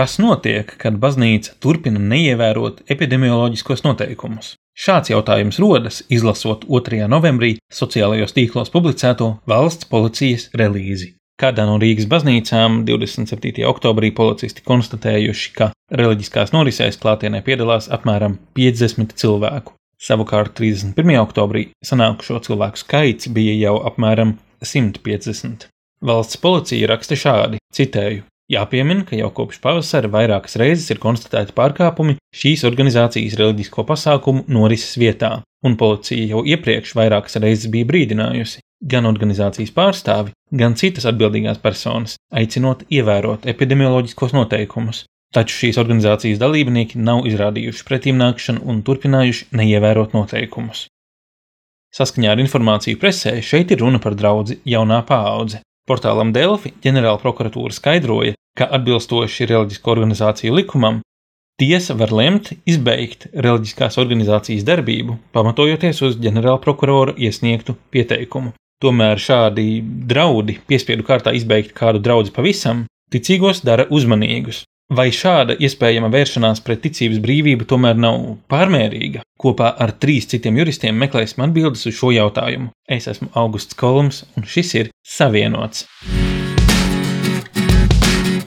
kas notiek, kad baznīca turpina neievērot epidemioloģiskos noteikumus. Šāds jautājums rodas, izlasot 2. novembrī sociālajos tīklos publicēto valsts policijas relīzi. Kādā no Rīgas baznīcām 27. oktobrī policisti konstatējuši, ka reliģiskās norisēs klātienē piedalās apmēram 50 cilvēku. Savukārt 31. oktobrī sanākušo cilvēku skaits bija jau apmēram 150. Valsts policija raksta šādi: citēju, Jāpiemina, ka jau kopš pavasara vairākas reizes ir konstatēti pārkāpumi šīs organizācijas reliģisko pasākumu norises vietā, un policija jau iepriekš vairākas reizes bija brīdinājusi gan organizācijas pārstāvi, gan citas atbildīgās personas, aicinot ievērot epidemioloģiskos noteikumus. Taču šīs organizācijas dalībnieki nav izrādījuši pretimnākšanu un turpinājuši neievērot noteikumus. Saskaņā ar informāciju presē šeit ir runa par draugu jaunā paudze. Portālam Delfi ģenerāla prokuratūra skaidroja, ka atbilstoši reliģisko organizāciju likumam, tiesa var lemt izbeigt reliģiskās organizācijas darbību, pamatojoties uz ģenerāla prokurora iesniegtu pieteikumu. Tomēr šādi draudi piespiedu kārtā izbeigt kādu draugu pavisam, ticīgos dara uzmanīgus. Vai šāda iespējama vēršanās pret ticības brīvību tomēr nav pārmērīga? Kopā ar trīs citiem juristiem meklēsim atbildes uz šo jautājumu. Es esmu Augusts Kolums, un šis ir Savienots.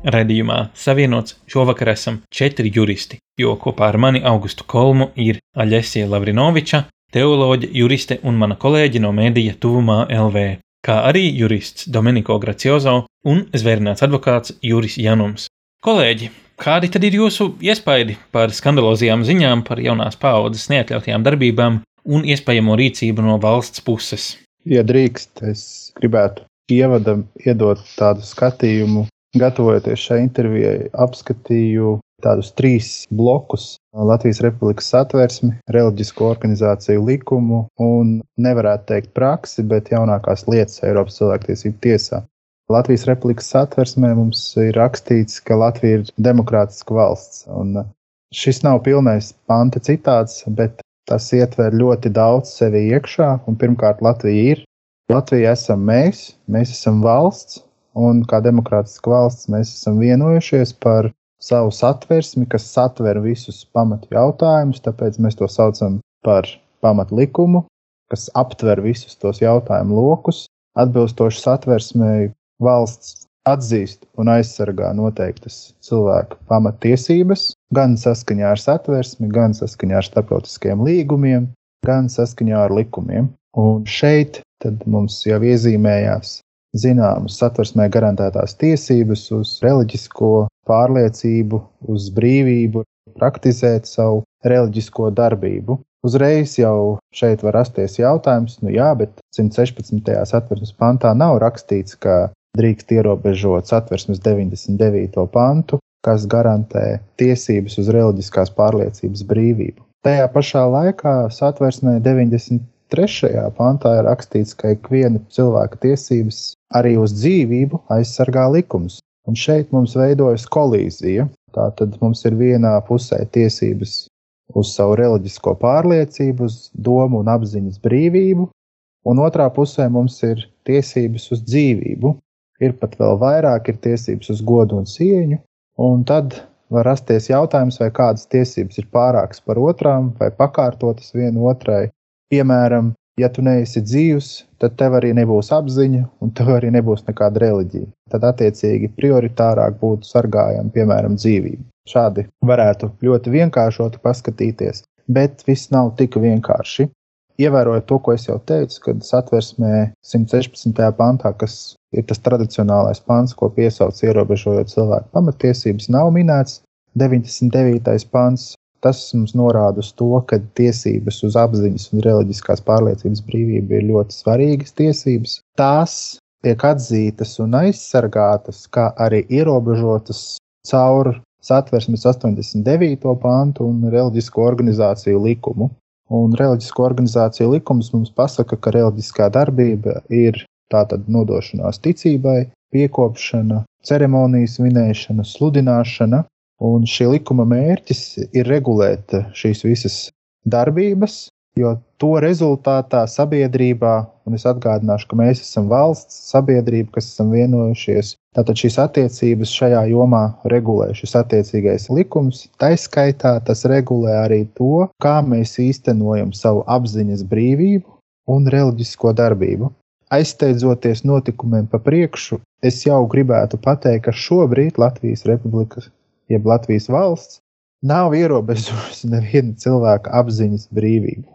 Radījumā Savienots šovakar esam četri juristi, jo kopā ar mani Augustu Kolmu ir Aļesija Lavrinoviča, teoloģe, juriste un mana kolēģe no mēdīja Tuvumā LV, kā arī jurists Dominiko Graciozo un zvērināts advokāts Juris Janums. Kolēģi, kādi tad ir jūsu iespaidi par skandalozajām ziņām par jaunās paaudzes neatļautajām darbībām un iespējamo rīcību no valsts puses? Ja drīkst, es gribētu ievadam iedot tādu skatījumu. Gatavojoties šai intervijai, apskatīju tādus trīs blokus - Latvijas Republikas satversmi, reliģisko organizāciju likumu un, nevarētu teikt, praksi, bet jaunākās lietas Eiropas cilvēktiesību tiesā. Latvijas Republikas satversmē mums ir rakstīts, ka Latvija ir demokrātiska valsts. Un šis nav pilnais panta citāts, bet tas ietver ļoti daudz sevi iekšā. Pirmkārt, Latvija ir. Latvija esam mēs, mēs esam valsts, un kā demokrātiska valsts mēs esam vienojušies par savu satversmi, kas satver visus pamatu jautājumus, tāpēc mēs to saucam par pamatlikumu, kas aptver visus tos jautājumu lokus. Atbilstoši satversmei valsts atzīst un aizsargā noteiktas cilvēku pamatiesības, gan saskaņā ar satversmi, gan saskaņā ar starptautiskiem līgumiem, gan saskaņā ar likumiem. Un šeit mums jau iezīmējās zināmas satversmē garantētās tiesības uz reliģisko pārliecību, uz brīvību, praktizēt savu reliģisko darbību. Uzreiz jau šeit var rasties jautājums, nu jā, bet 116. satversmes pantā nav rakstīts, ka drīkst ierobežot satversmes 99. pantu, kas garantē tiesības uz reliģiskās pārliecības brīvību. Tajā pašā laikā satversmē 90. Trešajā pantā ir rakstīts, ka ikviena cilvēka tiesības arī uz dzīvību aizsargā likums. Un šeit mums veidojas kolīzija. Tātad mums ir vienā pusē tiesības uz savu reliģisko pārliecību, uz domu un apziņas brīvību, un otrā pusē mums ir tiesības uz dzīvību. Ir pat vēl vairāk, ir tiesības uz godu un cieņu, un tad var rasties jautājums, vai kādas tiesības ir pārākas par otrām, vai pakārtotas viena otrai, Piemēram, ja tu neesi dzīvs, tad tev arī nebūs apziņa, un tev arī nebūs nekāda reliģija. Tad, attiecīgi, prioritārāk būtu sargājama, piemēram, dzīvība. Šādi varētu ļoti vienkāršoti paskatīties, bet viss nav tik vienkārši. Ievērojot to, ko es jau teicu, kad satversmē 116. pantā, kas ir tas tradicionālais pants, ko piesauc ierobežojot cilvēku pamatiesības, nav minēts. 99. pants Tas mums norāda uz to, ka tiesības uz apziņas un reliģiskās pārliecības brīvību ir ļoti svarīgas tiesības. Tās tiek atzītas un aizsargātas, kā arī ierobežotas caur satversmes 89. pantu un reliģisko organizāciju likumu. Un reliģisko organizāciju likums mums pasaka, ka reliģiskā darbība ir tātad nodošanās ticībai, piekopšana, ceremonijas vinēšana, sludināšana. Un šī likuma mērķis ir regulēt šīs visas darbības, jo to rezultātā sabiedrībā, un es atgādināšu, ka mēs esam valsts sabiedrība, kas esam vienojušies, tātad šīs attiecības šajā jomā regulē šis attiecīgais likums. Taiskaitā tas regulē arī to, kā mēs īstenojam savu apziņas brīvību un reliģisko darbību. Aizsteidzoties notikumiem pa priekšu, es jau gribētu pateikt, ka šobrīd Latvijas Republika, jeb Latvijas valsts, nav ierobežojusi neviena cilvēka apziņas brīvību.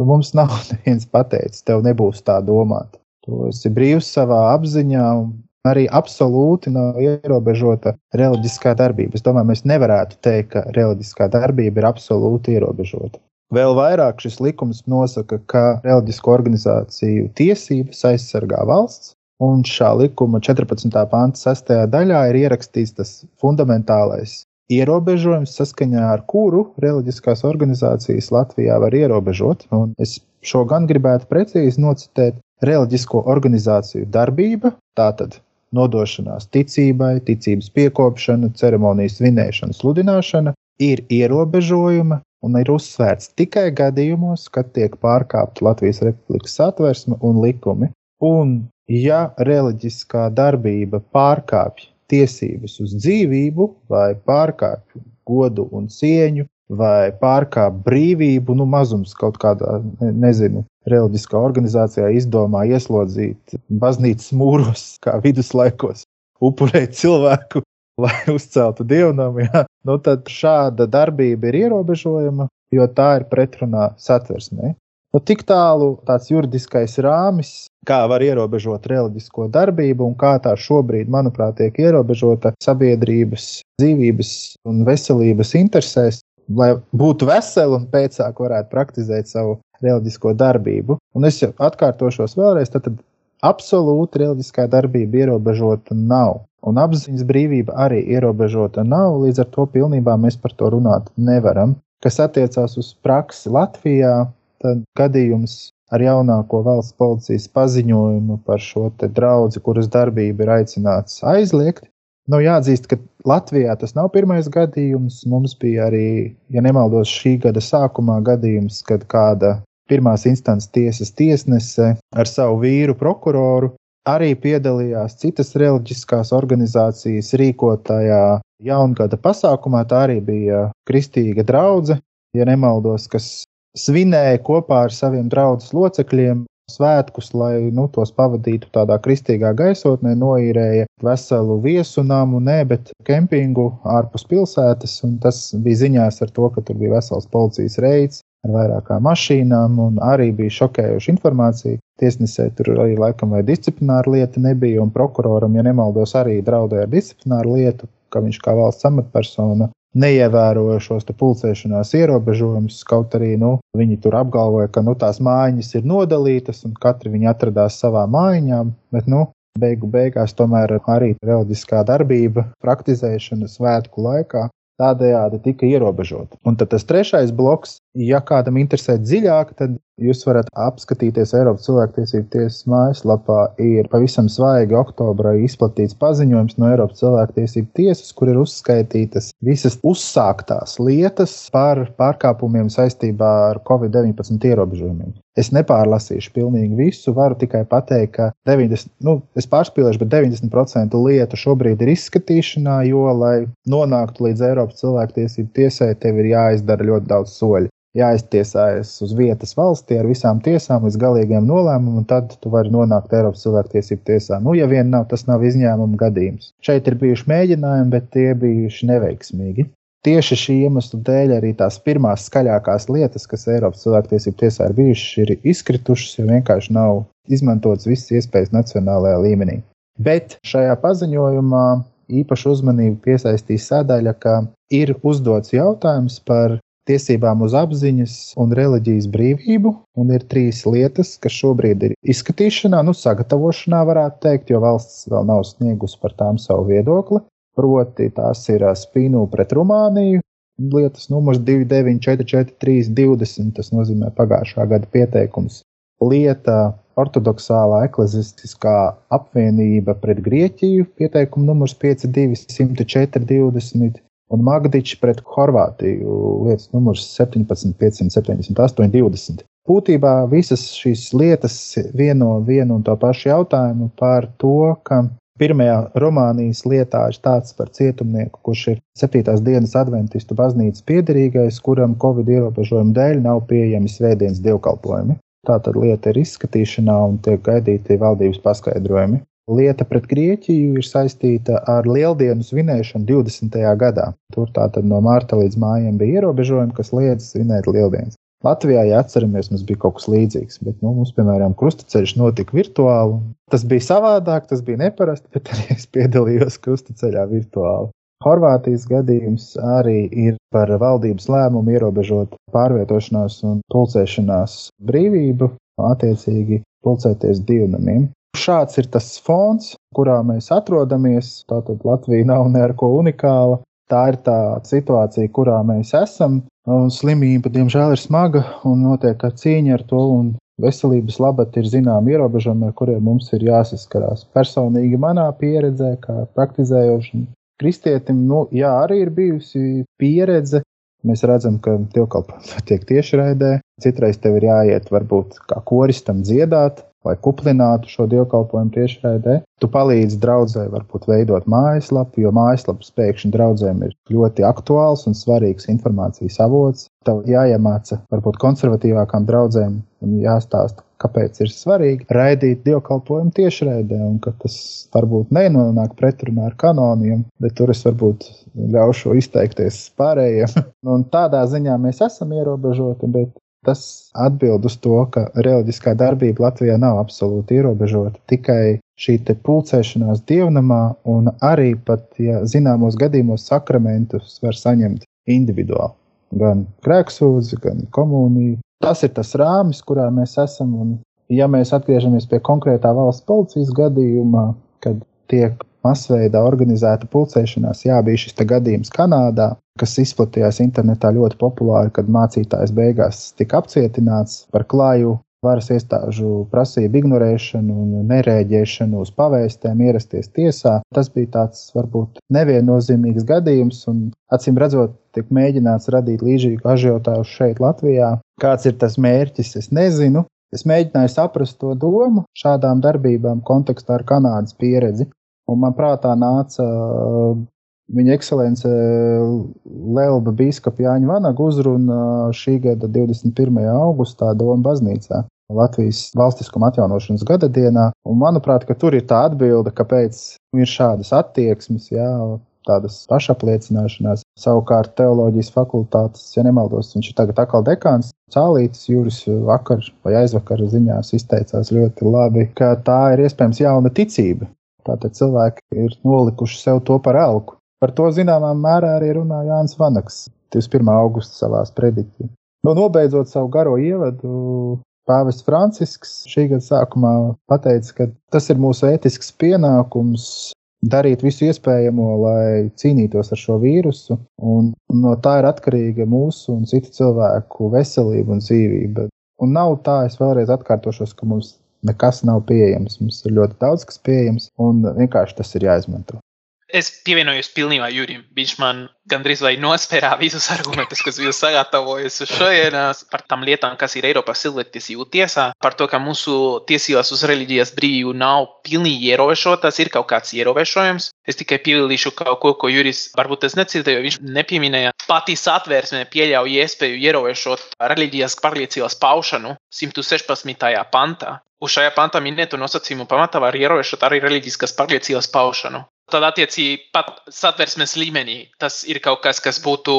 Nu, mums nav neviens pateicis, tev nebūs tā domāt. Tu esi brīvs savā apziņā, un arī absolūti nav ierobežota reliģiskā darbība. Es domāju, mēs nevarētu teikt, ka reliģiskā darbība ir absolūti ierobežota. Vēl vairāk šis likums nosaka, ka reliģisko organizāciju tiesības aizsargā valsts, un šā likuma 14. pānta 6. daļā ir ierakstīts tas fundamentālais ierobežojums, saskaņā ar kuru reliģiskās organizācijas Latvijā var ierobežot. Un es šo gan gribētu precīzi nocitēt reliģisko organizāciju darbība, tātad nodošanās ticībai, ticības piekopšana, ceremonijas svinēšana, sludināšana, ir ierobežojuma un ir uzsvērts tikai gadījumos, kad tiek pārkāpta Latvijas Republikas satversme un likumi. Un, ja reliģiskā darbība pārkāpj tiesības uz dzīvību, vai pārkāpj godu un cieņu, vai pārkāpj brīvību, nu, mazums kaut kādā, nezinu, reliģiskā organizācijā izdomā ieslodzīt baznīcas mūros, kā viduslaikos, upurēt cilvēku, lai uzceltu dievnamu. Ja? Nu, tad šāda darbība ir ierobežojama, jo tā ir pretrunā satversmē. Nu, tik tālu tāds juridiskais rāmis, kā var ierobežot reliģisko darbību un kā tā šobrīd, manuprāt, tiek ierobežota sabiedrības dzīvības un veselības interesēs, lai būtu veseli un pēcāk varētu praktizēt savu reliģisko darbību. Un es jau atkārtošos vēlreiz, tad absolūti reliģiskā darbība ierobežota nav. Un apziņas brīvība arī ierobežota nav, līdz ar to pilnībā mēs par to runāt nevaram. Kas attiecās uz praksi Latvijā, tad gadījums ar jaunāko valsts policijas paziņojumu par šo draugu, kuras darbību ir aicināts aizliegt. Nu, jāatzīst, ka Latvijā tas nav pirmais gadījums. Mums bija arī, ja nemaldos, šī gada sākumā gadījums, kad kāda pirmās instances tiesas tiesnese ar savu vīru prokuroru arī piedalījās citas reliģiskās organizācijas rīkotajā jaungada pasākumā. Tā arī bija kristīga draudzene, ja nemaldos, kas svinēja kopā ar saviem draugu locekļiem svētkus, lai nu, tos pavadītu tādā kristīgā gaisotnē, noīrēja veselu viesu namu, ne, bet kempingu ārpus pilsētas. Tas bija ziņās ar to, ka tur bija vesels policijas reids ar vairākām mašīnām, un arī bija šokējoša informācija. Tiesnesē tur arī laikam vai disciplināra lieta nebija, un prokuroram, ja nemaldos, arī draudēja ar disciplināru lietu, ka viņš kā valsts amatpersona neievēroja šos pulcēšanās ierobežojumus. Kaut arī nu, viņi tur apgalvoja, ka nu, tās mājiņas ir nodalītas un katra viņa atradās savā mājiņā. Bet, nu, beigu beigās tomēr arī reliģiskā darbība, praktizēšana svētku laikā tādējādi tika ierobežota. Un tad tas trešais bloks, ja kādam interesē dziļāk, tad Jūs varat apskatīties Eiropas cilvēktiesību tiesas mājaslapā. Ir pavisam svaigi oktobrā izplatīts paziņojums no Eiropas cilvēktiesību tiesas, kur ir uzskaitītas visas uzsāktās lietas par pārkāpumiem saistībā ar Covid-19 ierobežojumiem. Es nepārlasīšu pilnīgi visu, varu tikai pateikt, ka 90, nu, es pārspīlēšu, bet 90% lietu šobrīd ir izskatīšanā, jo, lai nonāktu līdz Eiropas cilvēktiesību tiesai, tev ir jāizdara ļoti daudz soļu jāiztiesājas uz vietas valstī ar visām tiesām līdz galīgiem nolēmumam, un tad tu vari nonākt Eiropas cilvēktiesību tiesā. Nu, ja vien nav, tas nav izņēmuma gadījums. Šeit ir bijuši mēģinājumi, bet tie bijuši neveiksmīgi. Tieši šī iemesla dēļ arī tās pirmās skaļākās lietas, kas Eiropas cilvēktiesību tiesā ir bijušas, ir izkritušas, jo vienkārši nav izmantotas visas iespējas nacionālajā līmenī. Bet šajā paziņojumā īpašu uzmanību piesaistīs sadaļa, ka ir uzdots jautājums par tiesībām uz apziņas un reliģijas brīvību. Un ir trīs lietas, kas šobrīd ir izskatīšanā, nu, sagatavošanā, varētu teikt, jo valsts vēl nav sniegusi par tām savu viedokli. Proti, tās ir spīnu pret Rumāniju, lietas numurs 2944, 20. Tas nozīmē pagājušā gada pieteikums. Lieta ortodoksālā eklezistiskā apvienība pret Grieķiju, pieteikuma numurs 5204, 20 un Magdičs pret Horvātiju, lietas numurs 17, 578, 20. Būtībā visas šīs lietas vieno vienu un to pašu jautājumu par to, ka pirmajā Romānijas lietā ir tāds par cietumnieku, kurš ir 7. dienas adventistu baznīcas piederīgais, kuram Covid ierobežojumu dēļ nav pieejami svētdienas dievkalpojumi. Tātad lieta ir izskatīšanā un tiek gaidīti valdības paskaidrojumi. Lieta pret Grieķiju ir saistīta ar lieldienu svinēšanu 20. gadā. Tur tātad no mārta līdz mājām bija ierobežojumi, kas liedz svinēt lieldienas. Latvijā, ja atceramies, mums bija kaut kas līdzīgs, bet nu, mums, piemēram, krustaceļš notika virtuāli. Tas bija savādāk, tas bija neparasti, bet arī es piedalījos krustaceļā virtuāli. Horvātijas gadījums arī ir par valdības lēmumu ierobežot pārvietošanās un pulcēšanās brīvību, attiecīgi pulcēties divnamiem. Šāds ir tas fons, kurā mēs atrodamies. Tātad Latvija nav ne ar ko unikāla. Tā ir tā situācija, kurā mēs esam. Un slimība, diemžēl, ir smaga un notiek cīņa ar to. Veselības labad ir zināmi ierobežojumi, ar kuriem mums ir jāsaskarās. Personīgi manā pieredzē, kā praktizējošam kristietim, nu, jā, arī ir bijusi pieredze. Mēs redzam, ka dievkalpojums notiek tiešraidē. Citreiz tev ir jāiet, varbūt kā koristam dziedāt, lai kuplinātu šo dievkalpojumu tiešraidē. Tu palīdzi draudzē varbūt veidot mājaslapu, jo mājaslapas pēkšņi draudzēm ir ļoti aktuāls un svarīgs informācijas avots. Tev jāiemāca varbūt konservatīvākām draudzēm un jāstāsta, kāpēc ir svarīgi raidīt dievkalpojumu tiešraidē, un ka tas varbūt nenonāk pretrunā ar kanoniem, bet tur es varbūt ļaušu izteikties pārējiem. un tādā ziņā mēs esam ierobežoti, bet Tas atbild uz to, ka reliģiskā darbība Latvijā nav absolūti ierobežota. Tikai šī pulcēšanās dievnamā un arī pat, ja zināmos gadījumos sakramentus var saņemt individuāli. Gan grēksūdzi, gan komuniju. Tas ir tas rāmis, kurā mēs esam. Un, ja mēs atgriežamies pie konkrētā valsts policijas gadījumā, kad tiek masveidā organizēta pulcēšanās. Jā, bija šis gadījums Kanādā, kas izplatījās internetā ļoti populāri, kad mācītājs beigās tika apcietināts par klaju varas iestāžu prasību ignorēšanu un nereaģēšanu uz pavēstēm, ierasties tiesā. Tas bija tāds varbūt neviennozīmīgs gadījums, un acīm redzot, tiek mēģināts radīt līdzīgu ažiotāžu šeit, Latvijā. Kāds ir tas mērķis, es nezinu. Es mēģināju saprast to domu šādām darbībām kontekstā ar Kanādas pieredzi. Un man prātā nāca viņa ekscelence uh, Lelba biskupa Jāņa Vanaga uzruna šī gada 21. augustā Doma baznīcā. Latvijas valstiskuma atjaunošanas gada dienā, un manuprāt, tur ir tā atbilde, kāpēc ir šādas attieksmes, jā, tādas pašapliecināšanās. Savukārt teoloģijas fakultātes, ja nemaldos, viņš ir tagad atkal dekāns. Cālītis Juris vakar vai aizvakar ziņās izteicās ļoti labi, ka tā ir iespējams jauna ticība. Tātad cilvēki ir nolikuši sev to par elku. Par to zināmā mērā arī runā Jānis Vanaks 21. augusta savā sprediķī. Nu, nobeidzot savu garo ievadu, Pāvests Francisks šī gada sākumā pateica, ka tas ir mūsu ētisks pienākums darīt visu iespējamo, lai cīnītos ar šo vīrusu. Un no tā ir atkarīga mūsu un citu cilvēku veselība un dzīvība. Un nav tā, es vēlreiz atkārtošos, ka mums nekas nav pieejams. Mums ir ļoti daudz kas pieejams, un vienkārši tas ir jāizmanto. Es pievienojos pilnībā Jurim. Viņš man gandrīz vai nospērā visus argumentus, kas bija sagatavojis šodienas par tām lietām, kas ir Eiropas cilvēktiesību tiesā, par to, ka mūsu tiesības uz reliģijas brīvību nav pilnīgi ierobežotas, ir kaut kāds ierobežojums. Es tikai piebildīšu kaut ko, ko Juris varbūt es necitēju, viņš nepieminēja. Pati satvērsme pieļauj iespēju ierobežot reliģijas pārliecības paušanu 116. pantā. Uz šajā pantā minēto nosacījumu pamatā var ierobežot arī reliģiskas pārliecības paušanu. Tad, attiecīgi, pat satversmes līmenī tas ir kaut kas, kas būtu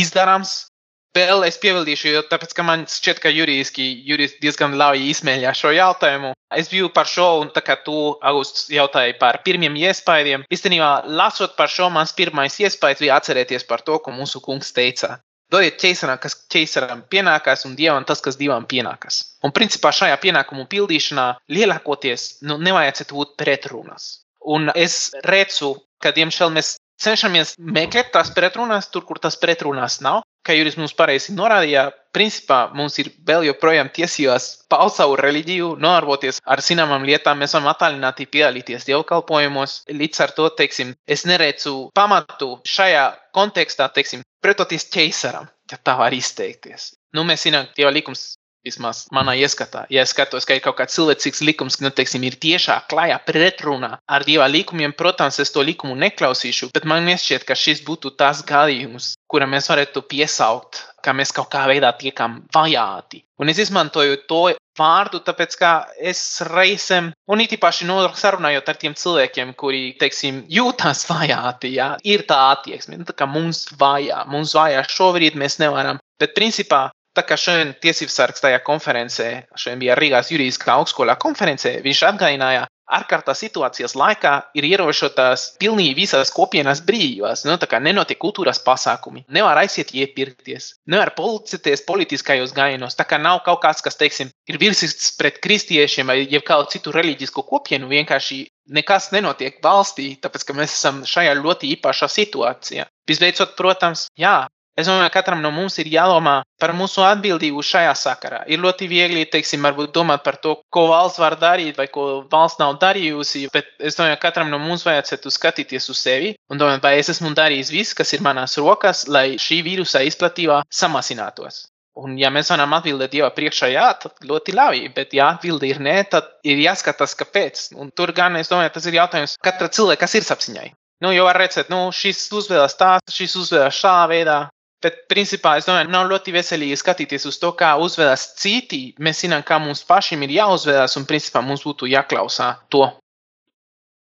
izdarāms. Vēl es piebildīšu, jo tāpēc, ka man šķiet, ka juridiski juris diezgan labi izmēģināja šo jautājumu. Es biju par šo, un tā kā tu, Augusts, jautāji par pirmiem iespējām, īstenībā, lasot par šo, mans pirmais iespējas bija atcerēties par to, ko mūsu kungs teica. Dodiet ķeisaram, kas ķeisaram pienākās, un dievam tas, kas divam pienākās. Un principā šajā pienākumu pildīšanā lielākoties nu, nevajadzētu būt pretrunas. Un es redzu, ka diemžēl mēs cenšamies meklēt tās pretrunas tur, kur tas pretrunās nav. Kā Juris mums pareizi norādīja, principā mums ir vēl joprojām tiesības paust savu reliģiju, nodarboties ar zināmām lietām, mēs varam attālināti piedalīties dievkalpojumos. Līdz ar to, teiksim, es neredzu pamatu šajā kontekstā, teiksim, pretoties ķeisaram, ja tā var izteikties. Nu, mēs zinām, ka Dieva likums Vismaz manā ieskatā, ja es skatos, ka ir kaut kāds cilvēcīgs likums, kas, nu, teiksim, ir tiešā klajā pretrunā ar dieva likumiem, protams, es to likumu neklausīšu, bet man nešķiet, ka šis būtu tas gadījums, kura mēs varētu piesaukt, ka mēs kaut kā veidā tiekam vajāti. Un es izmantoju to vārdu, tāpēc, ka es reizēm, un it īpaši sarunājot ar tiem cilvēkiem, kuri, teiksim, jūtas vajāti, ja, ir tā attieksme, nu, tā kā mums vajā, mums vajā šobrīd mēs nevaram. Bet, principā, Tā kā šodien tiesības sargs tajā konferencē, šodien bija Rīgās juridiskā augstskolā konferencē, viņš atgādināja, ārkārtās situācijas laikā ir ierobežotas pilnīgi visas kopienas brīvības. Nu, tā kā nenotiek kultūras pasākumi, nevar aiziet iepirkties, nevar pulcēties politiskajos gājienos. Tā kā nav kaut kas, kas, teiksim, ir virsīts pret kristiešiem vai kādu citu reliģisku kopienu, vienkārši nekas nenotiek valstī, tāpēc ka mēs esam šajā ļoti īpašā situācijā. Visbeidzot, protams, jā, Es domāju, ka katram no mums ir jādomā par mūsu atbildību šajā sakarā. Ir ļoti viegli, teiksim, varbūt domāt par to, ko valsts var darīt vai ko valsts nav darījusi, bet es domāju, ka katram no mums vajadzētu skatīties uz sevi un domāt, vai es esmu darījis visu, kas ir manās rokās, lai šī vīrusa izplatība samazinātos. Un, ja mēs varam atbildēt Dieva priekšā, jā, tad ļoti labi, bet, ja atbildi ir nē, tad ir jāskatās, kāpēc. Un tur gan, es domāju, tas ir jautājums katra cilvēka sirdsapziņai. Nu, jau var redzēt, nu, šis uzvēlas tā, šis uzvēlas šādā veidā, Bet, principā, es domāju, nav ļoti veselīgi skatīties uz to, kā uzvedas citi. Mēs zinām, kā mums pašiem ir jāuzvedas, un, principā, mums būtu jāklausā to.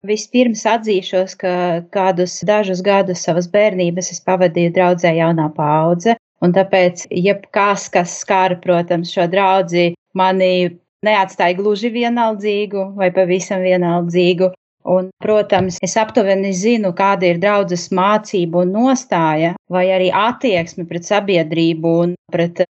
Vispirms atzīšos, ka kādus dažus gadus savas bērnības es pavadīju draudzē jaunā paudze, un tāpēc jebkas, kas skara, protams, šo draudzi, mani neatstāja gluži vienaldzīgu vai pavisam vienaldzīgu. Un, protams, es aptuveni zinu, kāda ir draudzes mācība un nostāja, vai arī attieksme pret sabiedrību un pret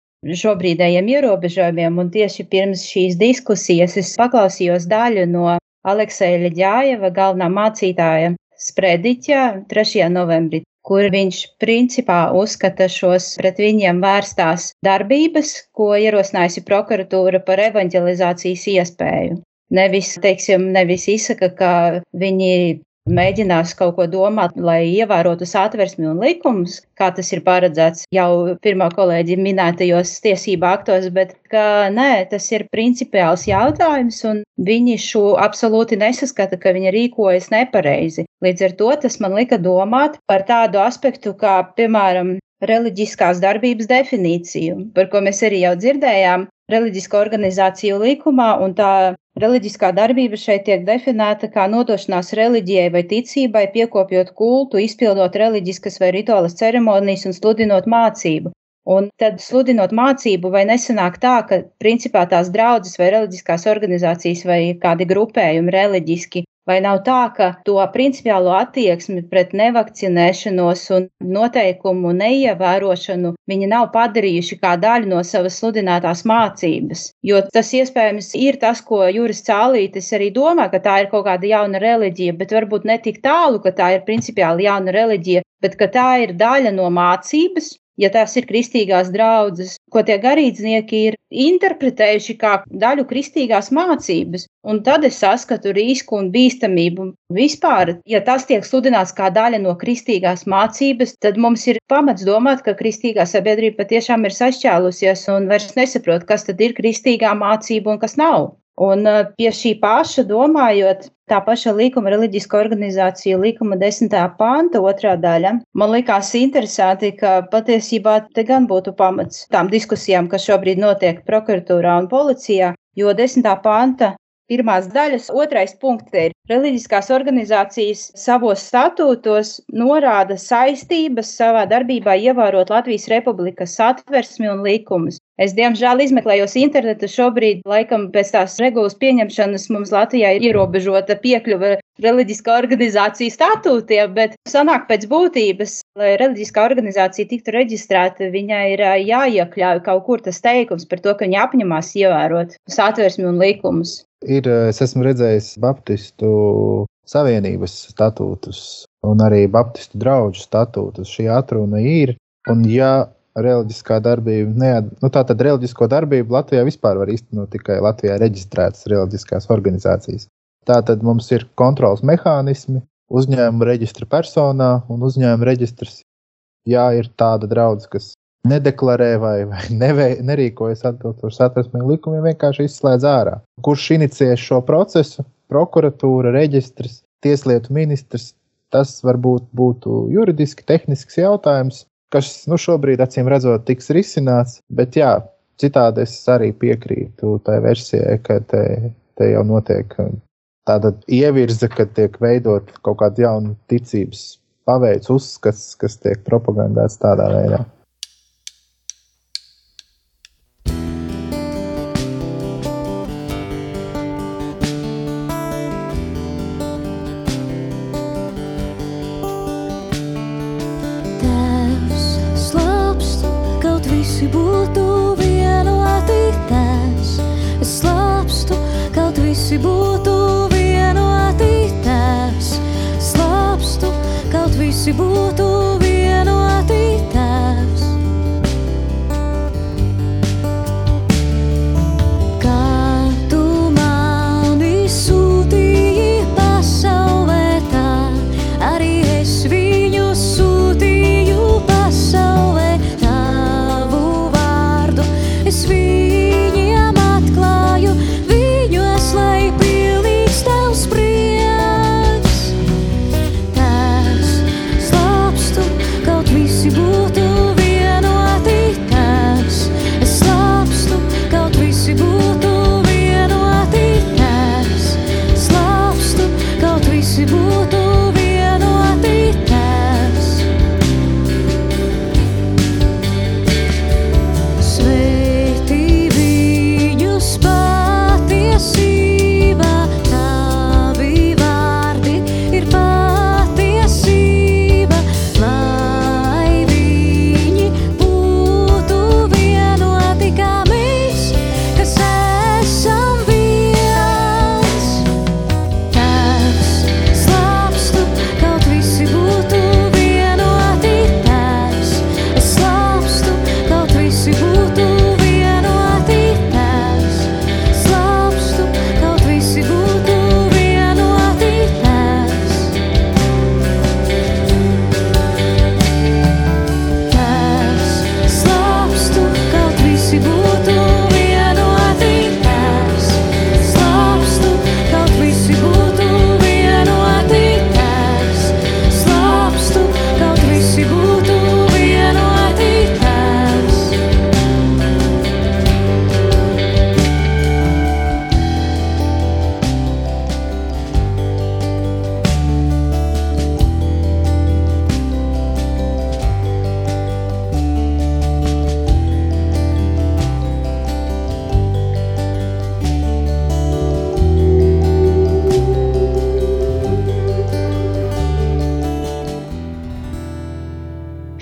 šobrīdējiem ierobežojumiem. Un tieši pirms šīs diskusijas es paklausījos daļu no Alekseja Ļģājeva, galvenā mācītāja sprediķa 3. novembrī, kur viņš principā uzskata šos pret viņiem vērstās darbības, ko ierosinājusi prokuratūra par evanģelizācijas iespēju. Nevis, teiksim, nevis izsaka, ka viņi mēģinās kaut ko domāt, lai ievērotu satversmi un likumus, kā tas ir paredzēts jau pirmā kolēģi minētajos tiesību aktos, bet ka nē, tas ir principiāls jautājums, un viņi šo absolūti nesaskata, ka viņi rīkojas nepareizi. Līdz ar to tas man lika domāt par tādu aspektu, kā, piemēram, reliģiskās darbības definīciju, par ko mēs arī jau dzirdējām, reliģisko organizāciju likumā, un tā reliģiskā darbība šeit tiek definēta kā nodošanās reliģijai vai ticībai, piekopjot kultu, izpildot reliģiskas vai rituālas ceremonijas un sludinot mācību. Un tad sludinot mācību, vai nesanāk tā, ka principā tās draudzes vai reliģiskās organizācijas vai kādi grupējumi reliģiski Vai nav tā, ka to principiālo attieksmi pret nevakcinēšanos un noteikumu neievērošanu viņi nav padarījuši kā daļu no savas sludinātās mācības? Jo tas iespējams ir tas, ko Juris Cālītis arī domā, ka tā ir kaut kāda jauna reliģija, bet varbūt ne tik tālu, ka tā ir principiāli jauna reliģija, bet ka tā ir daļa no mācības, ja tās ir kristīgās draudzes, ko tie garīdznieki ir interpretējuši kā daļu kristīgās mācības. Un tad es saskatu risku un bīstamību. Vispār, ja tas tiek sludināts kā daļa no kristīgās mācības, tad mums ir pamats domāt, ka kristīgā sabiedrība patiešām ir sašķēlusies un vairs nesaprot, kas tad ir kristīgā mācība un kas nav. Un uh, pie šī paša domājot, tā paša līkuma reliģiska organizācija līkuma desmitā panta otrā daļa, man likās interesanti, ka patiesībā te gan būtu pamats tām diskusijām, kas šobrīd notiek prokuratūrā un policijā, jo desmitā panta pirmās daļas. Otrais punkts ir reliģiskās organizācijas savos statūtos norāda saistības savā darbībā ievērot Latvijas Republikas satversmi un likumus. Es, diemžēl, izmeklējos internetu. Šobrīd, laikam, pēc tās regulas pieņemšanas mums Latvijā ir ierobežota piekļuve reliģiskā organizācija statūtiem, bet sanāk pēc būtības, lai reliģiskā organizācija tiktu reģistrēta, viņai ir jāiekļauj kaut kur tas teikums par to, ka viņa apņemās ievērot satversmi un likumus. Ir, es esmu redzējis Baptistu savienības statūtus un arī Baptistu draugu statūtus. Šī atruna ir. Un, ja reliģiskā darbība, neat, nu, tā tad reliģisko darbību Latvijā vispār var īstenot tikai Latvijā reģistrētas reliģiskās organizācijas. Tā tad mums ir kontrols mehānismi, uzņēmuma reģistra personā un uzņēmuma reģistrs. Ja ir tāda draudzene, kas nedeklarē vai, vai nevei, nerīkojas atbilstoši satversmē likumiem, vienkārši izslēdz ārā. Kurš inicijēs šo procesu? Prokuratūra, reģistrs, tieslietu ministrs. Tas varbūt būtu juridiski, tehnisks jautājums, kas nu, šobrīd, acīm redzot, tiks risināts. Bet jā, citādi es arī piekrītu tai versijai, ka te, te jau notiek tāda ievirze, kad tiek veidot kaut kāda jauna ticības paveids, uzskats, kas tiek propagandēts tādā veidā. Kaut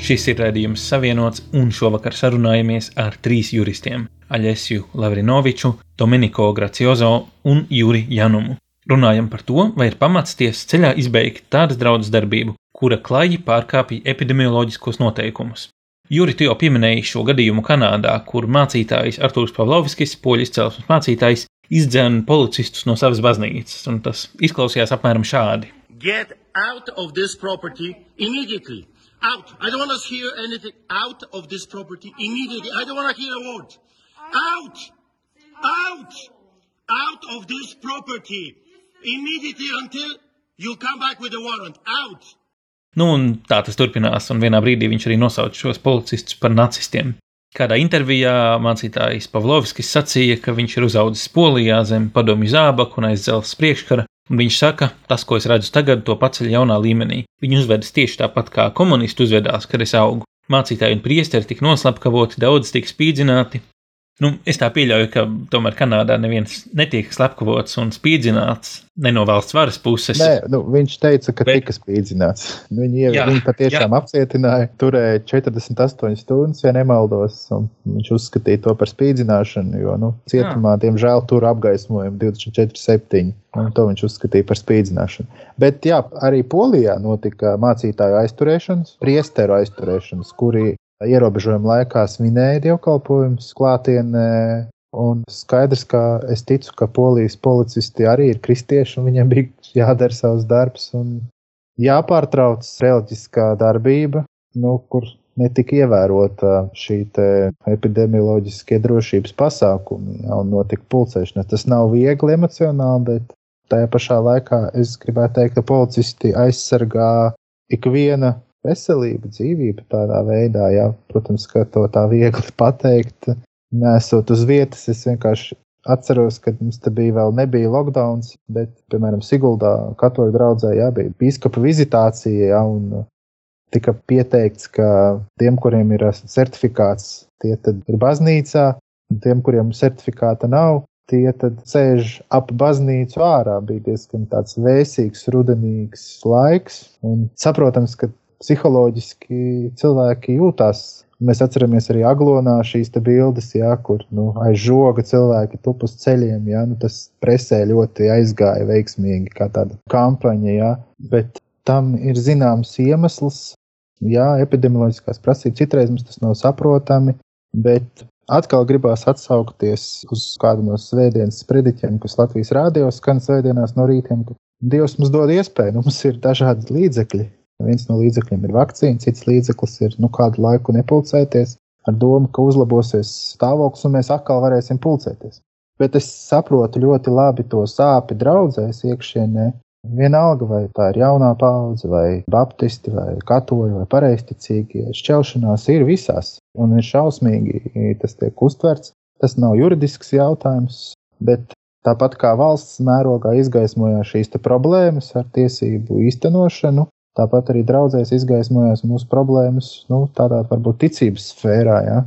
Šis ir redzējums savienots, un šovakar sarunājamies ar trīs juristiem - Aļesiju Lavrinoviču, Dominiko Graciozo un Juri Janumu. Runājam par to, vai ir pamats tiesas ceļā izbeigt tādas draudzes darbību, kura klaji pārkāpja epidemioloģiskos noteikumus. Juri, jau pieminēji šo gadījumu Kanādā, kur mācītājs Artūrs Pavloviskis, poļu izcelsmes mācītājs, izdzēna policistus no savas baznīcas, un tas izklausījās apmēram šādi. Get out of this property immediately. Out. I don't want to hear anything. Out of this property immediately. I don't want to hear a word. Out. Out. Out of this property immediately until you come back with a warrant. Out. Nu, un tā tas turpinās, un vienā brīdī viņš arī nosauca šos policistus par nacistiem. Kādā intervijā mācītājs Pavlovskis sacīja, ka viņš ir uzaugusi Polijā zem padomju zābaku un aizdzelzs priekškara, un viņš saka, tas, ko es redzu tagad, to paceļ jaunā līmenī. Viņi uzvedas tieši tāpat kā komunisti uzvedās, kad es augu. Mācītāji un priesteri tika noslapkavoti, daudz tika spīdzināti, Nu, es tā pieļauju, ka tomēr Kanādā neviens netiek slepkavots un spīdzināts ne no valsts varas puses. Nē, nu, viņš teica, ka Bet... tika spīdzināts. Nu, Viņi, jā, viņi patiešām jā. apcietināja, turēja 48 stundas, ja nemaldos. Viņš uzskatīja to par spīdzināšanu, jo nu, cietumā, jā. diemžēl, tur apgaismojumi 24,7. Un to viņš uzskatīja par spīdzināšanu. Bet jā, arī Polijā notika mācītāju aizturēšanas, priesteru aizturēšanas, kuri ierobežojuma laikā svinēja dievkalpojumus klātienē. Un skaidrs, ka es ticu, ka polijas policisti arī ir kristieši, un viņiem bija jādara savs darbs un jāpārtrauc reliģiskā darbība, nu, kur netika ievērota šī epidemioloģiskie drošības pasākumi ja, un notika pulcēšanās. Tas nav viegli emocionāli, bet tajā pašā laikā es gribētu teikt, ka policisti aizsargā ikviena veselība, dzīvība tādā veidā. Jā. Protams, ka to tā viegli pateikt, nesot uz vietas. Es vienkārši atceros, ka mums te bija vēl nebija lockdown, bet, piemēram, Siguldā katoļu draudzē jā, bija biskupa vizitācija, jā, un tika pieteikts, ka tiem, kuriem ir certifikāts, tie ir baznīcā, un tiem, kuriem certifikāta nav, tie sēž ap baznīcu ārā. Bija diezgan tāds vēsīgs, rudenīgs laiks, un saprotams, ka psiholoģiski cilvēki jūtās. Mēs atceramies arī aglonā šīs bildes, jā, kur nu, aiz žoga cilvēki tup uz ceļiem. Jā, nu, tas presē ļoti aizgāja veiksmīgi, kā tāda kampaņa. Jā, bet tam ir zināms iemesls. Jā, epidemioloģiskās prasības citreiz mums tas nav saprotami, bet atkal gribās atsaukties uz kādu no svētdienas sprediķiem, kas Latvijas rādio skan svētdienās no rītiem. Dievs mums dod iespēju, nu, mums ir dažādi līdzekļi, Viens no līdzekļiem ir vakcīna, cits līdzeklis ir nu, kādu laiku nepulcēties ar domu, ka uzlabosies stāvoklis un mēs atkal varēsim pulcēties. Bet es saprotu ļoti labi to sāpju draudzēs iekšienē. Vienalga, vai tā ir jaunā paudze, vai baptisti, vai katoļi, vai pareizticīgie, šķelšanās ir visās, un ir šausmīgi tas tiek uztverts. Tas nav juridisks jautājums, bet tāpat kā valsts mērogā izgaismojās šīs problēmas ar tiesību īstenošanu, Tāpat arī draudzēs izgaismojās mūsu problēmas, nu, tādā varbūt ticības sfērā. Ja?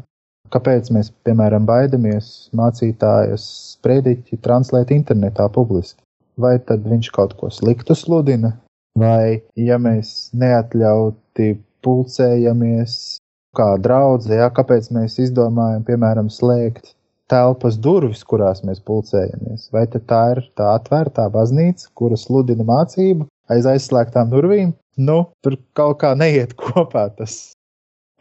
Kāpēc mēs, piemēram, baidamies mācītājas sprediķi translēt internetā publiski? Vai tad viņš kaut ko sliktu sludina, vai ja mēs neatļauti pulcējamies kā draudzē, ja? kāpēc mēs izdomājam, piemēram, slēgt telpas durvis, kurās mēs pulcējamies? Vai tā ir tā atvērtā baznīca, kura sludina mācību aiz aizslēgtām durvīm, nu, tur kaut kā neiet kopā. Tas,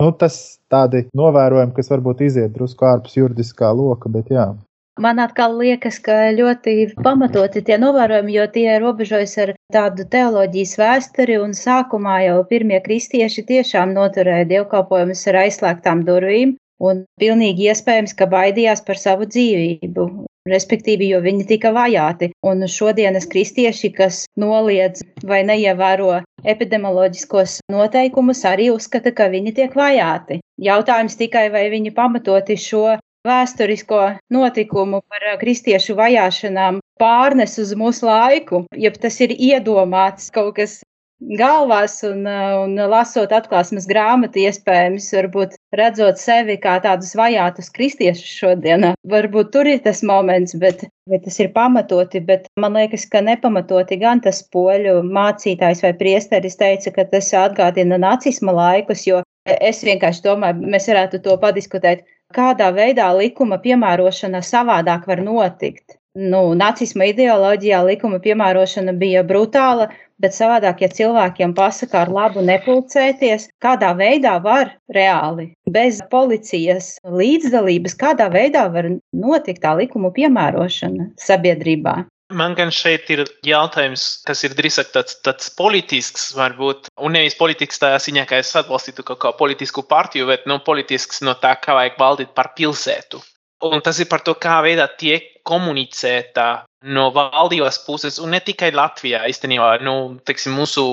nu, tas tādi novērojumi, kas varbūt iziet drusku ārpus juridiskā loka, bet jā. Man atkal liekas, ka ļoti pamatoti tie novērojumi, jo tie robežojas ar tādu teoloģijas vēsturi, un sākumā jau pirmie kristieši tiešām noturēja dievkalpojumus ar aizslēgtām durvīm, un pilnīgi iespējams, ka baidījās par savu dzīvību respektīvi, jo viņi tika vajāti. Un šodienas kristieši, kas noliedz vai neievēro epidemioloģiskos noteikumus, arī uzskata, ka viņi tiek vajāti. Jautājums tikai, vai viņi pamatoti šo vēsturisko notikumu par kristiešu vajāšanām pārnes uz mūsu laiku, ja tas ir iedomāts kaut kas galvās un, un lasot atklāsmes grāmatu, iespējams, varbūt redzot sevi kā tādus vajātus kristiešus šodienā. Varbūt tur ir tas moments, bet, bet tas ir pamatoti, bet man liekas, ka nepamatoti gan tas poļu mācītājs vai priesteris teica, ka tas atgādina nacisma laikus, jo es vienkārši domāju, mēs varētu to padiskutēt, kādā veidā likuma piemērošana savādāk var notikt. Nu, nacisma ideoloģijā likuma piemērošana bija brutāla, bet savādāk, ja cilvēkiem pasaka ar labu nepulcēties, kādā veidā var reāli, bez policijas līdzdalības, kādā veidā var notikt tā likumu piemērošana sabiedrībā. Man gan šeit ir jautājums, kas ir drīzāk tāds, tāds politisks, varbūt, un nevis politisks tādā ziņā, ka es atbalstītu kaut kādu politisku partiju, bet nu, politisks no tā, kā vajag valdīt par pilsētu. Un tas ir par to, kā veidā tiek komunicēta no valdības puses, un ne tikai Latvijā, īstenībā, nu, teiksim, mūsu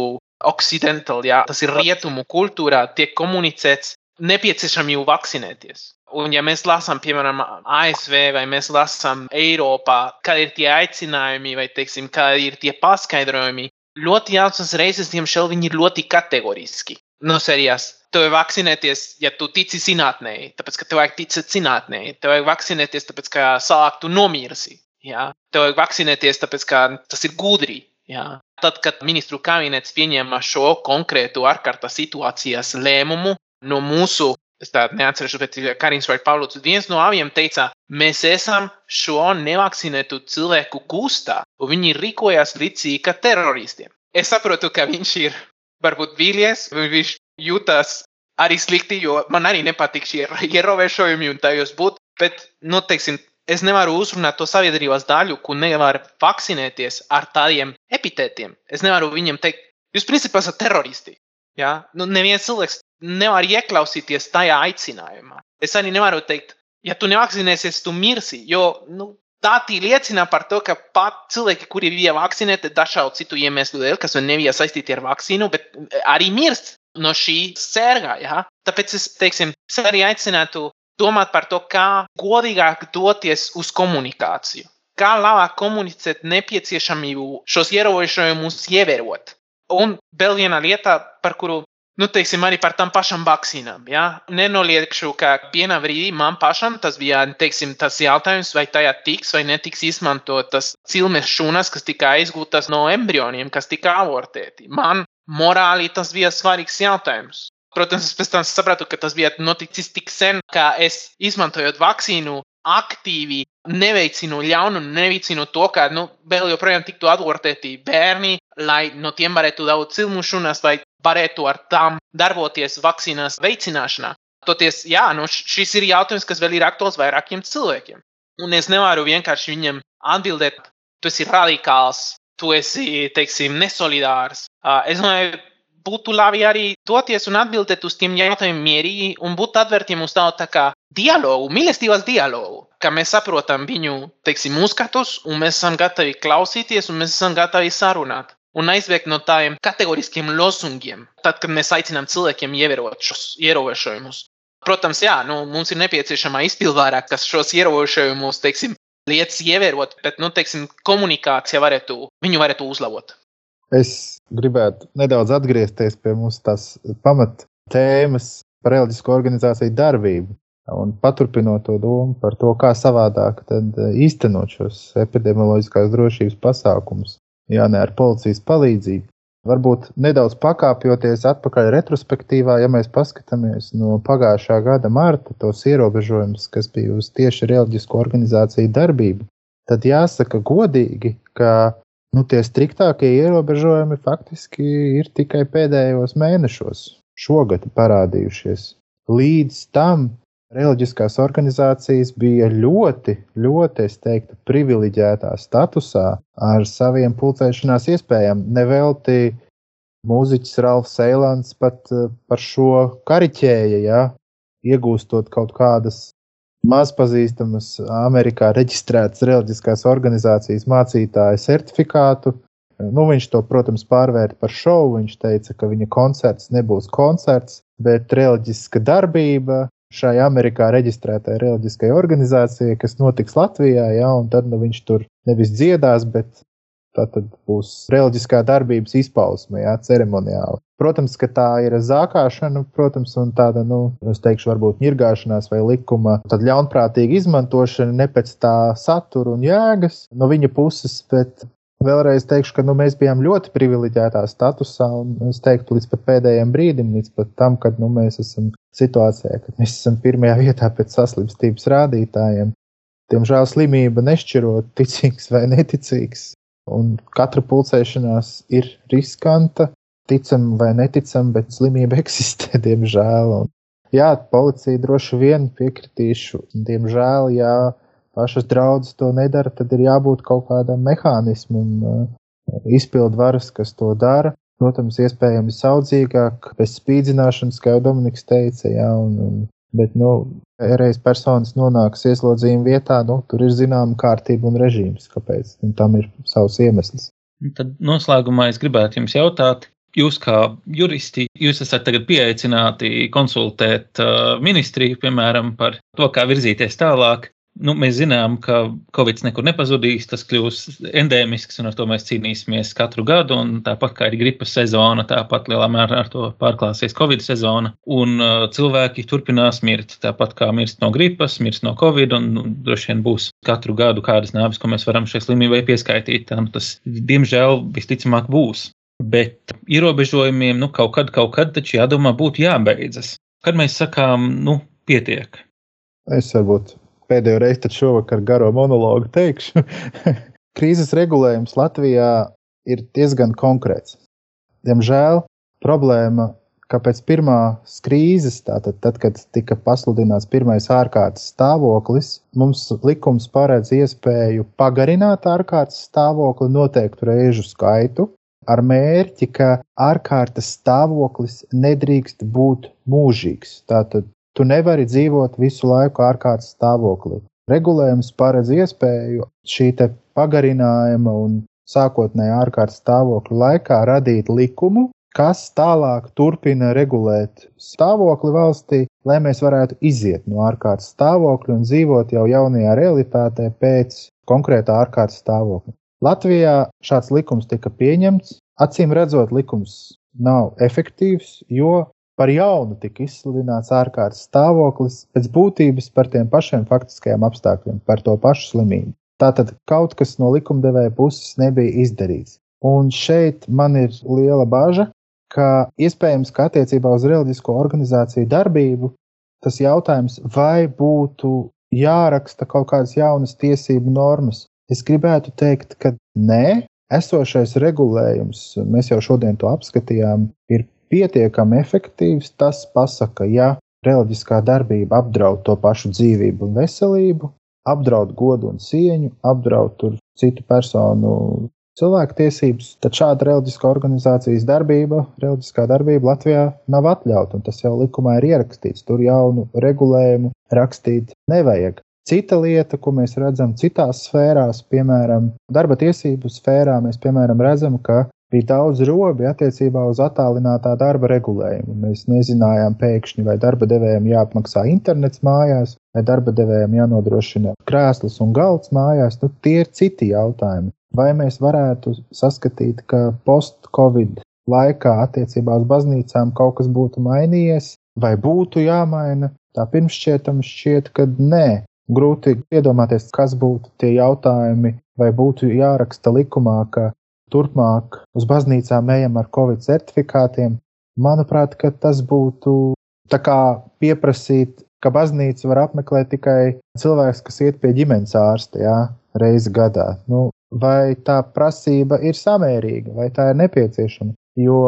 occidental, jā, tas ir rietumu kultūrā, tiek komunicēts, nepieciešami jau vakcinēties. Un, ja mēs lasām, piemēram, ASV vai mēs lasām Eiropā, kādi ir tie aicinājumi vai, teiksim, kādi ir tie paskaidrojumi, ļoti daudzas reizes, diemžēl, viņi ir ļoti kategoriski. No sērijas, tev vajag vakcinēties, ja tu tici zinātnē, tāpēc, ka tev vajag ticēt zinātnē. Tev vajag vakcinēties, tāpēc, ka sāk tu nomirsi. Jā. Tev vajag vakcinēties, tāpēc, ka tas ir gudri. Jā. Tad, kad ministru kabinets pieņēma šo konkrētu ārkārtas situācijas lēmumu no mūsu es tādu neatceros, bet Karins vai Pāvils viens no abiem teica, mēs esam šo nevakcinētu cilvēku kustā, un viņi rīkojas līdzīgi kā teroristiem. Es saprotu, ka viņš ir varbūt vīlies, viņš jūtas arī slikti, jo man arī nepatīk šie ierobežojumi un tajos būt, bet, nu, teiksim, es nevaru uzrunāt to sabiedrības daļu, kur nevar vakcinēties ar tādiem epitētiem. Es nevaru viņiem teikt, jūs principā esat teroristi. Ja? Nu, neviens cilvēks nevar ieklausīties tajā aicinājumā. Es arī nevaru teikt, ja tu nevakcinēsies, tu mirsi. Jo nu, dati liecina par to, ka pat cilvēki, kuri bija vakcinēti dažādu citu iemeslu dēļ, kas nebija saistīti ar vakcīnu, bet arī mirst no šī sērga. Ja? Tāpēc es, teiksim, es arī aicinātu domāt par to, kā godīgāk doties uz komunikāciju. Kā labāk komunicēt nepieciešamību šos ierobežojumus ievērot. Un vēl viena lieta, par kuru Nu, teiksim, arī par tām pašām vakcīnām. Ja? Nenoliekšu, ka vienā brīdī man pašam tas bija teiksim, tas jautājums, vai tajā tiks vai netiks izmantotas cilmes šūnas, kas tika aizgūtas no embrioniem, kas tika abortēti. Man morāli tas bija svarīgs jautājums. Protams, es pēc tam sapratu, ka tas bija noticis tik sen, ka es izmantojot vakcīnu aktīvi neveicinu ļaunu, neveicinu to, ka nu, vēl joprojām tiktu abortēti bērni, lai no tiem varētu dabūt cilmušanas vai varētu ar tām darboties vakcīnās veicināšanā. Toties, jā, nu, šis ir jautājums, kas vēl ir aktuāls vairākiem cilvēkiem. Un es nevaru vienkārši viņam atbildēt, tu esi radikāls, tu esi, teiksim, nesolidārs. Es domāju, būtu labi arī doties un atbildēt uz tiem jautājumiem mierīgi un būt atvērtiem uz tādu tā kā dialogu, mīlestības dialogu, ka mēs saprotam viņu, teiksim, uzskatus un mēs esam gatavi klausīties un mēs esam gatavi sarunāt un aizbēgt no tādiem kategoriskiem lozungiem, tad, kad mēs aicinām cilvēkiem ievērot šos ierobežojumus. Protams, jā, nu, mums ir nepieciešama izpildvārā, kas šos ierobežojumus, teiksim, lietas ievērot, bet, nu, teiksim, komunikācija varētu, viņu varētu uzlabot. Es gribētu nedaudz atgriezties pie mūsu tās pamat tēmas par reliģisko organizāciju darbību. Un paturpinot to domu par to, kā savādāk īstenot šos epidemioloģiskās drošības pasākumus ja ne ar policijas palīdzību. Varbūt nedaudz pakāpjoties atpakaļ retrospektīvā, ja mēs paskatāmies no pagājušā gada marta tos ierobežojumus, kas bija uz tieši reliģisko organizāciju darbību, tad jāsaka godīgi, ka nu, tie striktākie ierobežojumi faktiski ir tikai pēdējos mēnešos šogad parādījušies. Līdz tam reliģiskās organizācijas bija ļoti, ļoti, es teiktu, privileģētā statusā ar saviem pulcēšanās iespējām. Nevelti mūziķis Ralfs Eilants pat eh, par šo kariķēja, ja, iegūstot kaut kādas mazpazīstamas Amerikā reģistrētas reliģiskās organizācijas mācītāja certifikātu. Nu, viņš to, protams, pārvērta par šovu. Viņš teica, ka viņa koncerts nebūs koncerts, bet reliģiska darbība, šai Amerikā reģistrētai reliģiskai organizācijai, kas notiks Latvijā, ja, un tad nu, viņš tur nevis dziedās, bet tā tad būs reliģiskā darbības izpausme, ja, ceremoniāli. Protams, ka tā ir zākāšana, protams, un tāda, nu, es teikšu, varbūt ņirgāšanās vai likuma, tad ļaunprātīga izmantošana ne pēc tā satura un jēgas no viņa puses, bet Vēlreiz teikšu, ka nu, mēs bijām ļoti privileģētā statusā, un es teiktu, līdz pēdējiem brīdim, līdz tam, kad nu, mēs esam situācijā, kad mēs esam pirmajā vietā pēc saslimstības rādītājiem. Diemžēl slimība nešķirot ticīgs vai neticīgs, un katra pulcēšanās ir riskanta, ticam vai neticam, bet slimība eksistē, diemžēl. Un, jā, policija droši vien piekritīšu, diemžēl, jā pašas draudzes to nedara, tad ir jābūt kaut kādam mehānismam, uh, izpildu varas, kas to dara. Protams, iespējams, saudzīgāk, bez spīdzināšanas, kā jau Dominiks teica, jā, un, un, bet, nu, reiz personas nonāks ieslodzījuma vietā, nu, tur ir zināma kārtība un režīms, kāpēc, un tam ir savs iemesls. Tad noslēgumā es gribētu jums jautāt, jūs kā juristi, jūs esat tagad pieaicināti konsultēt uh, ministriju, piemēram, par to, kā virzīties tālāk. Nu, mēs zinām, ka Covid nekur nepazudīs, tas kļūs endēmisks, un ar to mēs cīnīsimies katru gadu. Tāpat kā ir gripas sezona, tāpat lielā mērā ar to pārklāsies Covid sezona. Un uh, cilvēki turpinās mirt. Tāpat kā mirst no gripas, mirst no Covid, un, un droši vien būs katru gadu kādas nāves, ko mēs varam šai slimībai pieskaitīt. Tā, nu, tas, diemžēl, visticamāk būs. Bet ierobežojumiem nu, kaut kad, kaut kad taču jādomā, būtu jābeidzas. Kad mēs sakām, nu, pietiek. Es varbūt pēdējo reizi tad šovakar garo monologu teikšu. Krīzes regulējums Latvijā ir diezgan konkrēts. Diemžēl problēma, ka pēc pirmās krīzes, tātad, tad, kad tika pasludināts pirmais ārkārtas stāvoklis, mums likums paredz iespēju pagarināt ārkārtas stāvokli noteiktu reižu skaitu, ar mērķi, ka ārkārtas stāvoklis nedrīkst būt mūžīgs. Tātad tu nevari dzīvot visu laiku ārkārtas stāvoklī. Regulējums paredz iespēju šī pagarinājuma un sākotnējā ārkārtas stāvokļa laikā radīt likumu, kas tālāk turpina regulēt stāvokli valstī, lai mēs varētu iziet no ārkārtas stāvokļa un dzīvot jau jaunajā realitātē pēc konkrētā ārkārtas stāvokļa. Latvijā šāds likums tika pieņemts. Acīm redzot, likums nav efektīvs, jo par jaunu tika izsludināts ārkārtas stāvoklis pēc būtības par tiem pašiem faktiskajiem apstākļiem, par to pašu slimību. Tātad kaut kas no likumdevēja puses nebija izdarīts. Un šeit man ir liela bažas, ka iespējams, ka attiecībā uz reliģisko organizāciju darbību tas jautājums, vai būtu jāraksta kaut kādas jaunas tiesību normas, Es gribētu teikt, ka nē, esošais regulējums, mēs jau šodien to apskatījām, ir pietiekami efektīvs. Tas pasaka, ja reliģiskā darbība apdraud to pašu dzīvību un veselību, apdraud godu un cieņu, apdraud citu personu cilvēktiesības, tad šāda reliģiskā organizācijas darbība, reliģiskā darbība Latvijā nav atļauta, un tas jau likumā ir ierakstīts. Tur jaunu regulējumu rakstīt nevajag. Cita lieta, ko mēs redzam citās sfērās, piemēram, darba tiesību sfērā, mēs piemēram redzam, ka bija daudz robi attiecībā uz attālinātā darba regulējumu. Mēs nezinājām pēkšņi, vai darba devējiem jāapmaksā internets mājās, vai darba devējiem jānodrošina krēsls un galds mājās. Nu, tie ir citi jautājumi. Vai mēs varētu saskatīt, ka post-covid laikā attiecībā uz baznīcām kaut kas būtu mainījies, vai būtu jāmaina? Tā pirmšķietami šķiet, ka nē. Grūti iedomāties, kas būtu tie jautājumi, vai būtu jāraksta likumā, ka turpmāk uz baznīcām ejam ar covid certifikātiem. Manuprāt, tas būtu pieprasīt, ka baznīca var apmeklēt tikai cilvēks, kas iet pie ģimenes ārsta jā, reizi gadā. Nu, vai tā prasība ir samērīga, vai tā ir nepieciešama? Jo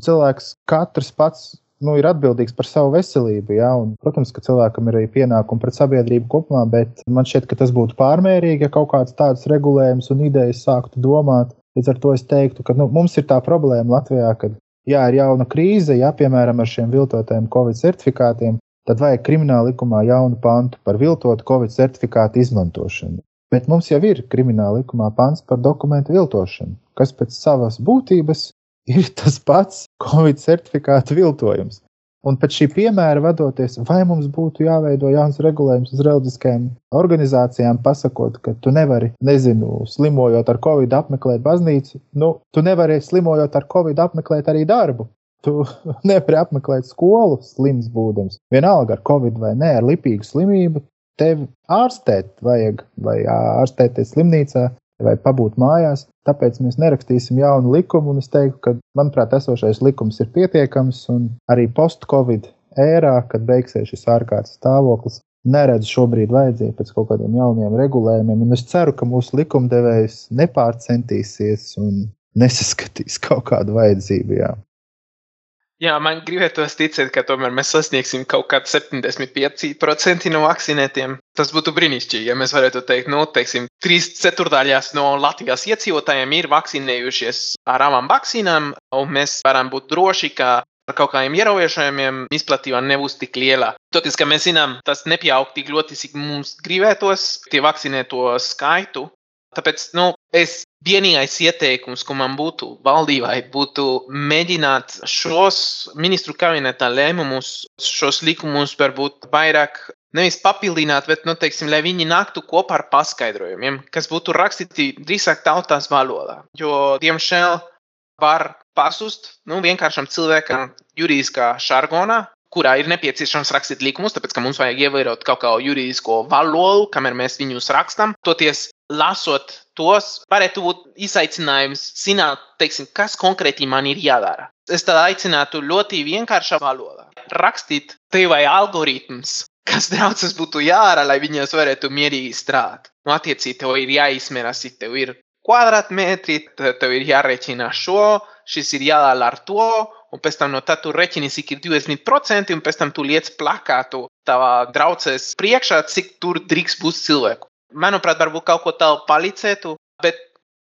cilvēks katrs pats nu, ir atbildīgs par savu veselību. Ja? Un, protams, ka cilvēkam ir arī pienākumi pret sabiedrību kopumā, bet man šķiet, ka tas būtu pārmērīgi, ja kaut kāds tāds regulējums un idejas sāktu domāt. Līdz ar to es teiktu, ka nu, mums ir tā problēma Latvijā, ka jā, ir jauna krīze, ja piemēram ar šiem viltotajiem Covid certifikātiem, tad vajag krimināla likumā jaunu pantu par viltotu Covid certifikātu izmantošanu. Bet mums jau ir krimināla likumā pants par dokumentu viltošanu, kas pēc savas būtības ir tas pats Covid certifikātu viltojums. Un pēc šī piemēra vadoties, vai mums būtu jāveido jauns regulējums uz reliģiskajām organizācijām, pasakot, ka tu nevari, nezinu, slimojot ar covid apmeklēt baznīcu, nu, tu nevari slimojot ar covid apmeklēt arī darbu. Tu nevari apmeklēt skolu slims būdams. Vienalga ar covid vai nē, ar lipīgu slimību, tevi ārstēt vajag, vai ārstēties slimnīcā, vai pabūt mājās. Tāpēc mēs nerakstīsim jaunu likumu, un es teiktu, ka, manuprāt, esošais likums ir pietiekams, un arī post-covid ērā, kad beigsies šis ārkārtas stāvoklis, neredzu šobrīd vajadzību pēc kaut kādiem jauniem regulējumiem, un es ceru, ka mūsu likumdevējs nepārcentīsies un nesaskatīs kaut kādu vajadzību. Jā. Jā, man gribētos ticēt, ka tomēr mēs sasniegsim kaut kādu 75% no vakcinētiem. Tas būtu brīnišķīgi, ja mēs varētu teikt, nu, teiksim, trīs ceturdaļās no Latvijas iedzīvotājiem ir vakcinējušies ar abām vakcīnām, un mēs varam būt droši, ka ar kaut kādiem ierobežojumiem izplatība nebūs tik liela. Toties, ka mēs zinām, tas nepieaug tik ļoti, cik mums gribētos, tie vakcinēto skaitu. Tāpēc, nu, Es vienīgais ieteikums, ko man būtu valdībai, būtu mēģināt šos ministru kabineta lēmumus, šos likumus varbūt vairāk nevis papildināt, bet, nu, teiksim, lai viņi nāktu kopā ar paskaidrojumiem, kas būtu rakstīti drīzāk tautās valodā. Jo, diemžēl, var pazust nu, vienkāršam cilvēkam juridiskā žargonā, kurā ir nepieciešams rakstīt likumus, tāpēc ka mums vajag ievērot kaut kādu juridisko valodu, kamēr mēs viņus rakstām. Toties, lasot tos, varētu būt izaicinājums zināt, teiksim, kas konkrēti man ir jādara. Es tad aicinātu ļoti vienkāršā valodā rakstīt te vai algoritms, kas draudzes būtu jādara, lai viņas varētu mierīgi strādāt. Nu, attiecīgi, tev ir jāizmēra, cik tev ir kvadrātmetri, tev ir jārēķina šo, šis ir jādala ar to, un pēc tam no tā tu reķini, cik ir 20%, un pēc tam tu liec plakātu tavā draudzes priekšā, cik tur drīkst būt cilvēku. Manuprāt, varbūt kaut ko tādu palīdzētu, bet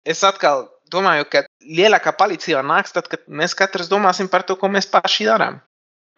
es atkal domāju, ka lielākā palīdzība nāks tad, kad mēs katrs domāsim par to, ko mēs paši darām.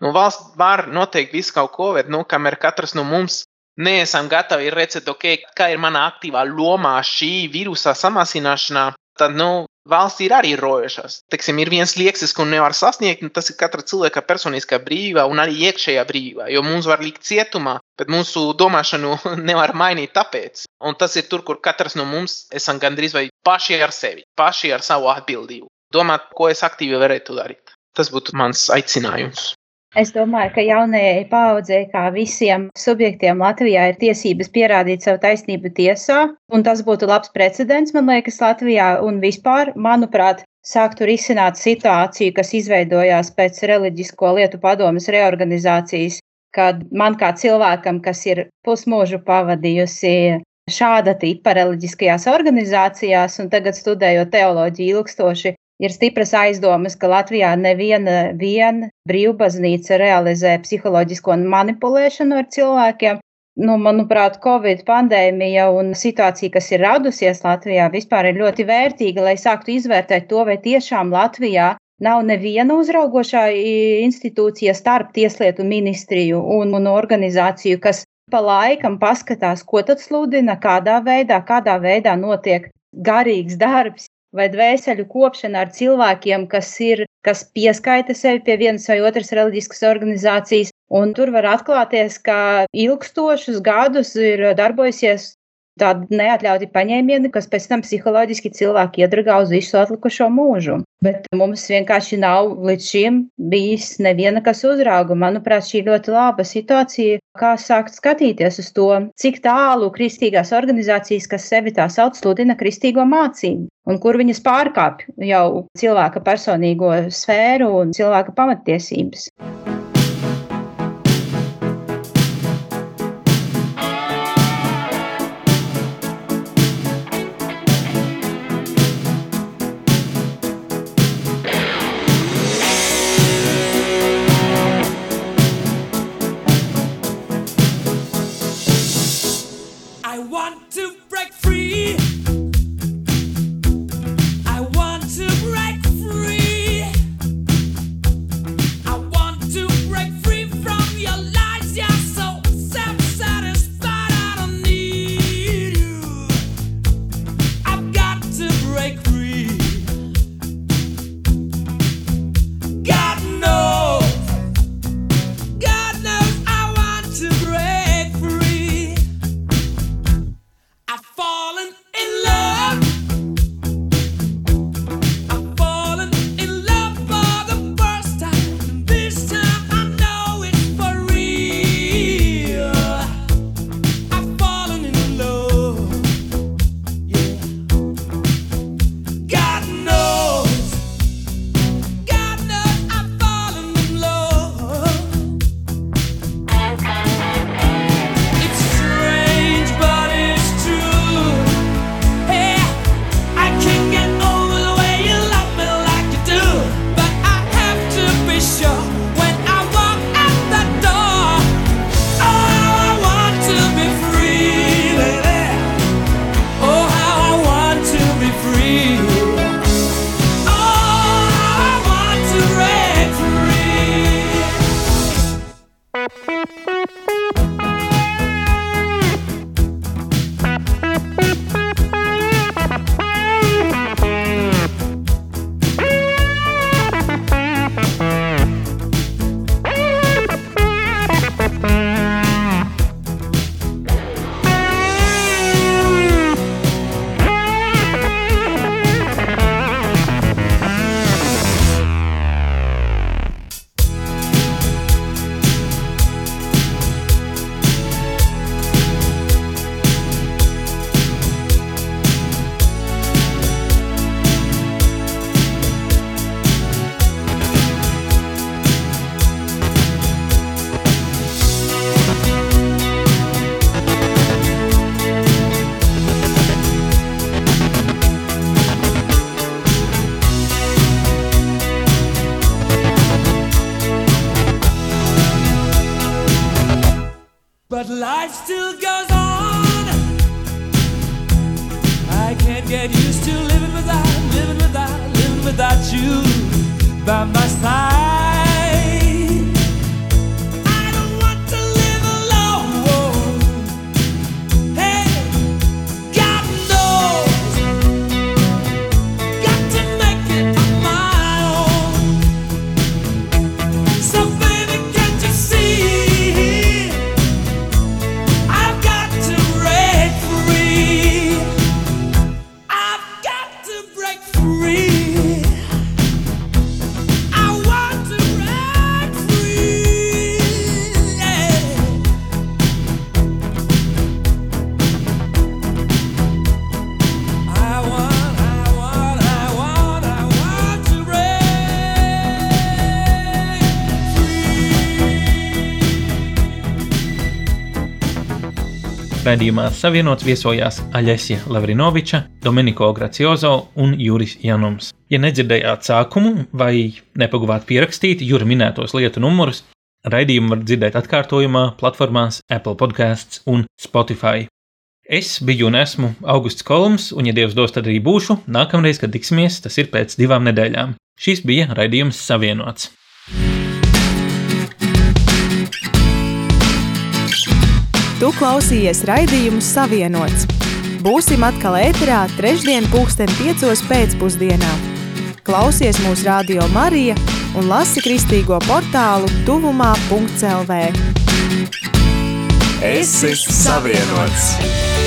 Nu, valsts var noteikt visu kaut ko, bet, nu, kamēr katrs no mums neesam gatavi redzēt, okay, kā ir mana aktīvā lomā šī vīrusa samazināšanā, tad nu, valsts ir arī robežas. Teiksim, ir viens liekas, ko nevar sasniegt, un tas ir katra cilvēka personiskā brīvība un arī iekšējā brīvība. Jo mums var likt cietumā, bet mūsu domāšanu nevar mainīt tāpēc. Un tas ir tur, kur katrs no mums esam gandrīz vai paši ar sevi, paši ar savu atbildību. Domāt, ko es aktīvi varētu darīt. Tas būtu mans aicinājums. Es domāju, ka jaunajai paudzei, kā visiem subjektiem Latvijā, ir tiesības pierādīt savu taisnību tiesā, un tas būtu labs precedents, man liekas, Latvijā. Un vispār, manuprāt, sāktu risināt situāciju, kas izveidojās pēc reliģisko lietu padomas reorganizācijas, kad man kā cilvēkam, kas ir pusmūžu pavadījusi šāda tipa reliģiskajās organizācijās un tagad studējot teoloģiju ilgstoši, Ir stipras aizdomas, ka Latvijā neviena vien brīvbaznīca realizē psiholoģisko manipulēšanu ar cilvēkiem. Nu, manuprāt, Covid pandēmija un situācija, kas ir radusies Latvijā, vispār ir ļoti vērtīga, lai sāktu izvērtēt to, vai tiešām Latvijā nav neviena uzraugošā institūcija starp Tieslietu ministriju un, un organizāciju, kas pa laikam paskatās, ko tad sludina, kādā veidā, kādā veidā notiek garīgs darbs, vai dvēseli kopšana ar cilvēkiem, kas ir, kas pieskaita sevi pie vienas vai otras reliģiskas organizācijas. Un tur var atklāties, ka ilgstošus gadus ir darbojusies tādi neatļauti paņēmieni, kas pēc tam psiholoģiski cilvēki iedragā uz visu atlikušo mūžu. Bet mums vienkārši nav līdz šim bijis neviena, kas uzrauga. Manuprāt, šī ļoti laba situācija, kā sākt skatīties uz to, cik tālu kristīgās organizācijas, kas sevi tā sauc, sludina kristīgo mācību, un kur viņas pārkāpj jau cilvēka personīgo sfēru un cilvēka pamatiesības. Break Radījumā savienots viesojās Aļesija Lavrinoviča, Dominiko Graciozo un Juris Janums. Ja nedzirdējāt sākumu vai nepaguvāt pierakstīt Jura minētos lietu numurus, raidījumu var dzirdēt atkārtojumā platformās Apple Podcasts un Spotify. Es biju un esmu Augusts Kolums, un, ja Dievs dos, tad arī būšu. Nākamreiz, kad tiksimies, tas ir pēc divām nedēļām. Šis bija raidījums Savienots. Tu klausījies raidījumu Savienots. Būsim atkal ēterā trešdien pulksten piecos pēcpusdienā. Klausies mūsu radio Marija un lasi kristīgo portālu tuvumā.lv. Es esmu savienots!